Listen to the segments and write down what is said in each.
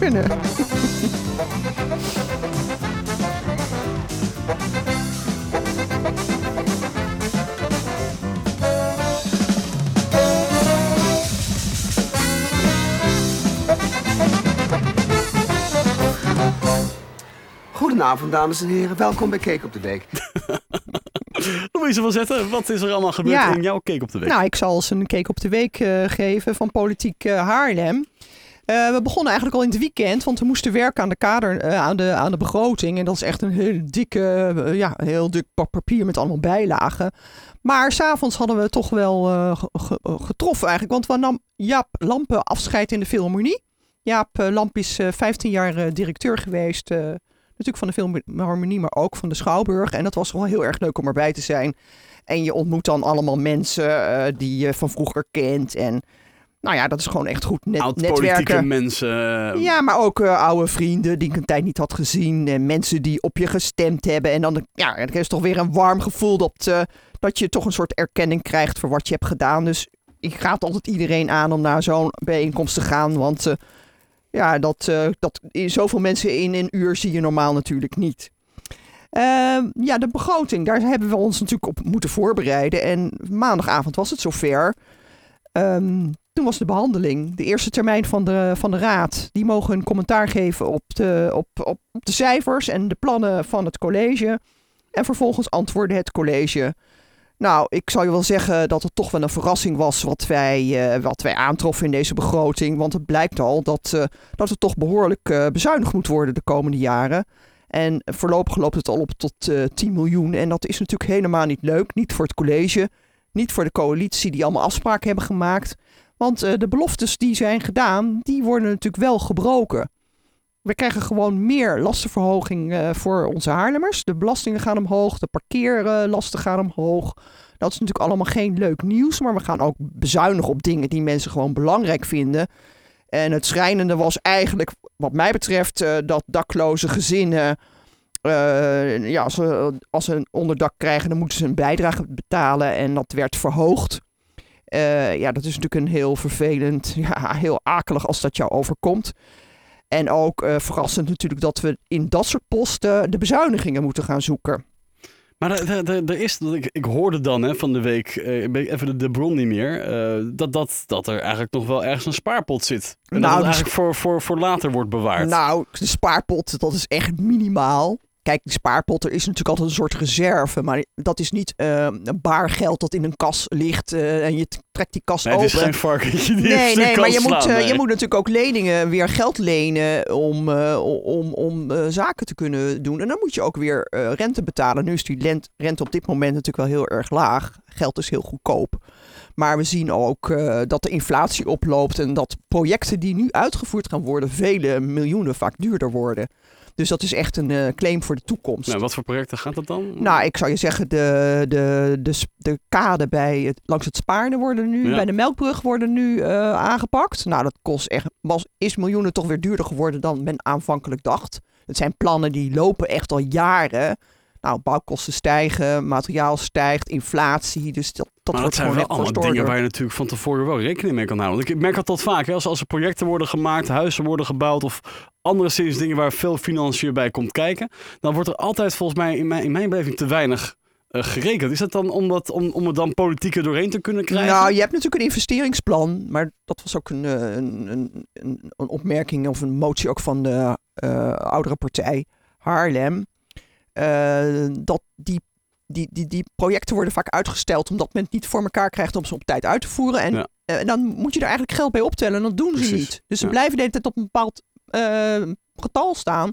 binnen. Goedenavond, dames en heren. Welkom bij Cake op de Week. Louise van Zetten, wat is er allemaal gebeurd Ja. in jouw cake op de week? Nou, ik zal eens een cake op de week eh, geven van Politiek eh, Haarlem. Eh, we begonnen eigenlijk al in het weekend, want we moesten werken aan de kader, eh, aan, de, aan de begroting. En dat is echt een heel dikke, eh, ja, heel dik papier met allemaal bijlagen. Maar s'avonds hadden we toch wel ge- ge- getroffen eigenlijk, want we nam Jaap Lampen afscheid in de Philharmonie. Jaap Lamp is eh, 15 jaar directeur geweest, natuurlijk van de Philharmonie, maar ook van de Schouwburg. En dat was wel heel erg leuk om erbij te zijn. En je ontmoet dan allemaal mensen die je van vroeger kent. En nou ja, dat is gewoon echt goed net, netwerken. mensen. eh, Ja, maar ook eh, oude vrienden die ik een tijd niet had gezien. En mensen die op je gestemd hebben. En dan ja, er is toch weer een warm gevoel dat, eh, dat je toch een soort erkenning krijgt voor wat je hebt gedaan. Dus ik raad altijd iedereen aan om naar zo'n bijeenkomst te gaan. Want ja, dat, dat, zoveel mensen in een uur zie je normaal natuurlijk niet. Ehm, ja, de begroting, daar hebben we ons natuurlijk op moeten voorbereiden. En maandagavond was het zover. Ehm, toen was de behandeling. De eerste termijn van de, van de raad. Die mogen een commentaar geven op de, op, op, de cijfers en de plannen van het college. En vervolgens antwoordde het college. Nou, ik zou je wel zeggen dat het toch wel een verrassing was wat wij, eh, wat wij aantroffen in deze begroting. Want het blijkt al dat, eh, dat er toch behoorlijk eh, bezuinigd moet worden de komende jaren. En voorlopig loopt het al op tot eh 10 miljoen. En dat is natuurlijk helemaal niet leuk. Niet voor het college, niet voor de coalitie die allemaal afspraken hebben gemaakt. Want eh, de beloftes die zijn gedaan, die worden natuurlijk wel gebroken. We krijgen gewoon meer lastenverhoging eh, voor onze Haarlemmers. De belastingen gaan omhoog, de parkeerlasten gaan omhoog. Dat is natuurlijk allemaal geen leuk nieuws, maar we gaan ook bezuinigen op dingen die mensen gewoon belangrijk vinden. En het schrijnende was eigenlijk, wat mij betreft, eh, dat dakloze gezinnen, ja, als ze, als ze een onderdak krijgen, dan moeten ze een bijdrage betalen en dat werd verhoogd. Eh, ja, dat is natuurlijk een heel vervelend, ja, heel akelig als dat jou overkomt. En ook eh, verrassend natuurlijk dat we in dat soort posten de bezuinigingen moeten gaan zoeken. Maar er- is, ik, ik hoorde dan hè, van de week, eh, ik even de, de bron niet meer, dat, dat, dat er eigenlijk nog wel ergens een spaarpot zit. En Nou, dat het die eigenlijk voor, voor, voor later wordt bewaard. Nou, de spaarpot, dat is echt minimaal. Kijk, die spaarpot, er is natuurlijk altijd een soort reserve. Maar dat is niet eh, een baar geld dat in een kas ligt eh, en je trekt die kas nee, het is open. geen varkentje die Nee, nee, maar je moet, slaan, eh, nee. je moet natuurlijk ook leningen, weer geld lenen om, eh, om, om zaken te kunnen doen. En dan moet je ook weer rente betalen. Nu is die rente op dit moment natuurlijk wel heel erg laag. Geld is heel goedkoop. Maar we zien ook eh, dat de inflatie oploopt en dat projecten die nu uitgevoerd gaan worden, vele miljoenen vaak duurder worden. Dus dat is echt een eh, claim voor de toekomst. Nou, wat voor projecten gaat dat dan? Nou, ik zou je zeggen, de, de, de, de kade bij het, langs het Spaarne worden nu, Ja. bij de Melkbrug worden nu eh, aangepakt. Nou, dat kost echt, was, is miljoenen toch weer duurder geworden dan men aanvankelijk dacht. Het zijn plannen die lopen echt al jaren. Nou, bouwkosten stijgen, materiaal stijgt, inflatie. Dus dat, dat maar dat wordt zijn wel allemaal dingen waar je natuurlijk van tevoren wel rekening mee kan houden. Want ik merk dat dat vaak. Hè, als, als er projecten worden gemaakt, huizen worden gebouwd of andere series dingen waar veel financiën bij komt kijken, dan wordt er altijd volgens mij in mijn, in mijn beleving te weinig eh, gerekend. Is dat dan omdat, om, om het dan politieker doorheen te kunnen krijgen? Nou, je hebt natuurlijk een investeringsplan, maar dat was ook een, eh, een, een, een, een opmerking of een motie ook van de eh, oudere partij Haarlem. Eh, dat die, die, die, die projecten worden vaak uitgesteld omdat men het niet voor elkaar krijgt om ze op tijd uit te voeren. En, Ja. eh, dan moet je er eigenlijk geld bij optellen en dat doen ze niet. Dus ze ja. blijven de hele tijd op een bepaald eh, getal staan.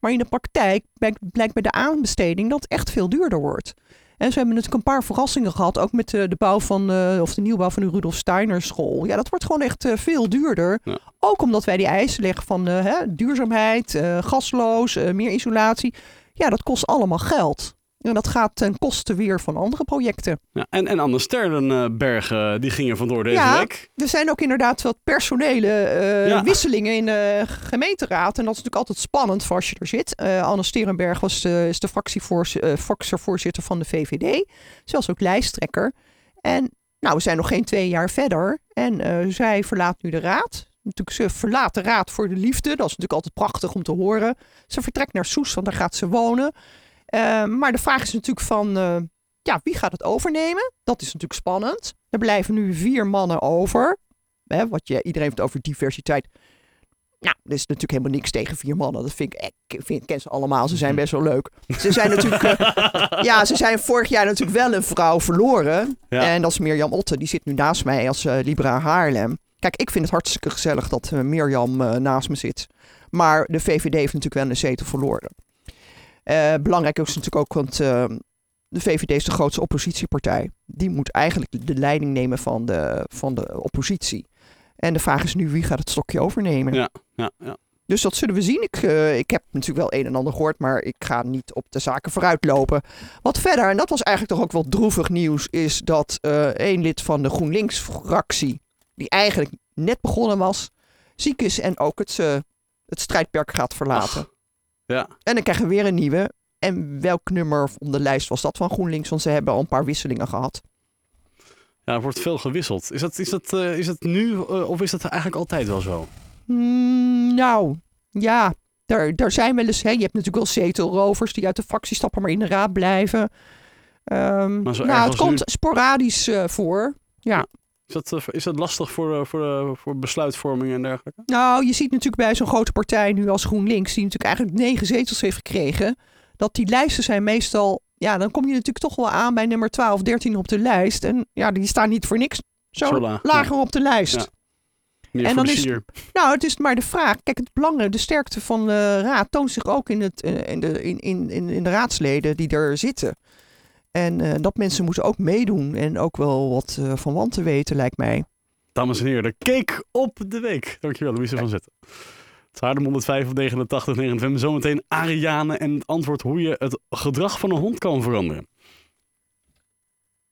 Maar in de praktijk blijkt, bij de aanbesteding dat het echt veel duurder wordt. En ze hebben natuurlijk een paar verrassingen gehad, ook met de, de bouw van, of de nieuwbouw van de Rudolf Steiner school. Ja, dat wordt gewoon echt veel duurder. Ja. Ook omdat wij die eisen leggen van hè, duurzaamheid, gasloos, meer isolatie. Ja, dat kost allemaal geld. En dat gaat ten koste weer van andere projecten. Ja, en, en Anne Sterrenberg, eh, die ging er vandoor deze Ja. week. Er zijn ook inderdaad wat personele eh, Ja. wisselingen in de gemeenteraad. En dat is natuurlijk altijd spannend voor als je er zit. Eh, Anne Sterenberg was de, is de eh, fractievoorzitter van de VVD. Ze was ook lijsttrekker. En nou, we zijn nog geen twee jaar verder. En eh, zij verlaat nu de raad. Natuurlijk, ze verlaat de Raad voor de Liefde. Dat is natuurlijk altijd prachtig om te horen. Ze vertrekt naar Soes, want daar gaat ze wonen. Eh, maar de vraag is natuurlijk van, eh, ja, wie gaat het overnemen? Dat is natuurlijk spannend. Er blijven nu vier mannen over. Hè, wat je, iedereen heeft over diversiteit. Nou, er is natuurlijk helemaal niks tegen vier mannen. Dat vind ik, ik vind, ken ze allemaal. Ze zijn best wel leuk. Ze zijn natuurlijk, eh, ja, ze zijn vorig jaar natuurlijk wel een vrouw verloren. Ja. En dat is Mirjam Otte. Die zit nu naast mij als eh, Libra Haarlem. Kijk, ik vind het hartstikke gezellig dat eh, Mirjam eh, naast me zit. Maar de VVD heeft natuurlijk wel een zetel verloren. Eh, belangrijk is natuurlijk ook, want de VVD is de grootste oppositiepartij. Die moet eigenlijk de leiding nemen van de, van de oppositie. En de vraag is nu, wie gaat het stokje overnemen? Ja, ja, ja. Dus dat zullen we zien. Ik, ik heb natuurlijk wel een en ander gehoord, maar ik ga niet op de zaken vooruitlopen. Wat verder, en dat was eigenlijk toch ook wel droevig nieuws, is dat eh een lid van de GroenLinks-fractie, die eigenlijk net begonnen was, ziek is en ook het, eh, het strijdperk gaat verlaten. Ach, ja. En dan krijgen we weer een nieuwe. En welk nummer op de lijst was dat van GroenLinks? Want ze hebben al een paar wisselingen gehad. Ja, er wordt veel gewisseld. Is dat, is dat, eh, is dat nu eh, of is dat eigenlijk altijd wel zo? Hmm, nou, ja. Daar, daar zijn wel eens... Hè, je hebt natuurlijk wel zetelrovers die uit de fractie stappen, maar in de raad blijven. Maar zo erg nou, het komt nu- sporadisch voor. Is dat, eh, is dat lastig voor, eh, voor, eh, voor besluitvorming en dergelijke? Nou, je ziet natuurlijk bij zo'n grote partij nu als GroenLinks... die natuurlijk eigenlijk negen zetels heeft gekregen... dat die lijsten zijn meestal... Ja, dan kom je natuurlijk toch wel aan bij nummer 12, 13 op de lijst. En ja, die staan niet voor niks zo, Zo laag, lager op de lijst. Ja. Meer En dan is-. Nou, het is maar de vraag. Kijk, het belang, de sterkte van de raad toont zich ook in, het, in, de, in, in, in in de raadsleden die er zitten. En eh, dat mensen moeten ook meedoen en ook wel wat eh, van wanten weten, lijkt mij. Dames en heren, de cake op de week. Dankjewel, Louise van Zetten. Het Haarlem 105 op 89, 9 Zometeen Ariane en het antwoord hoe je het gedrag van een hond kan veranderen.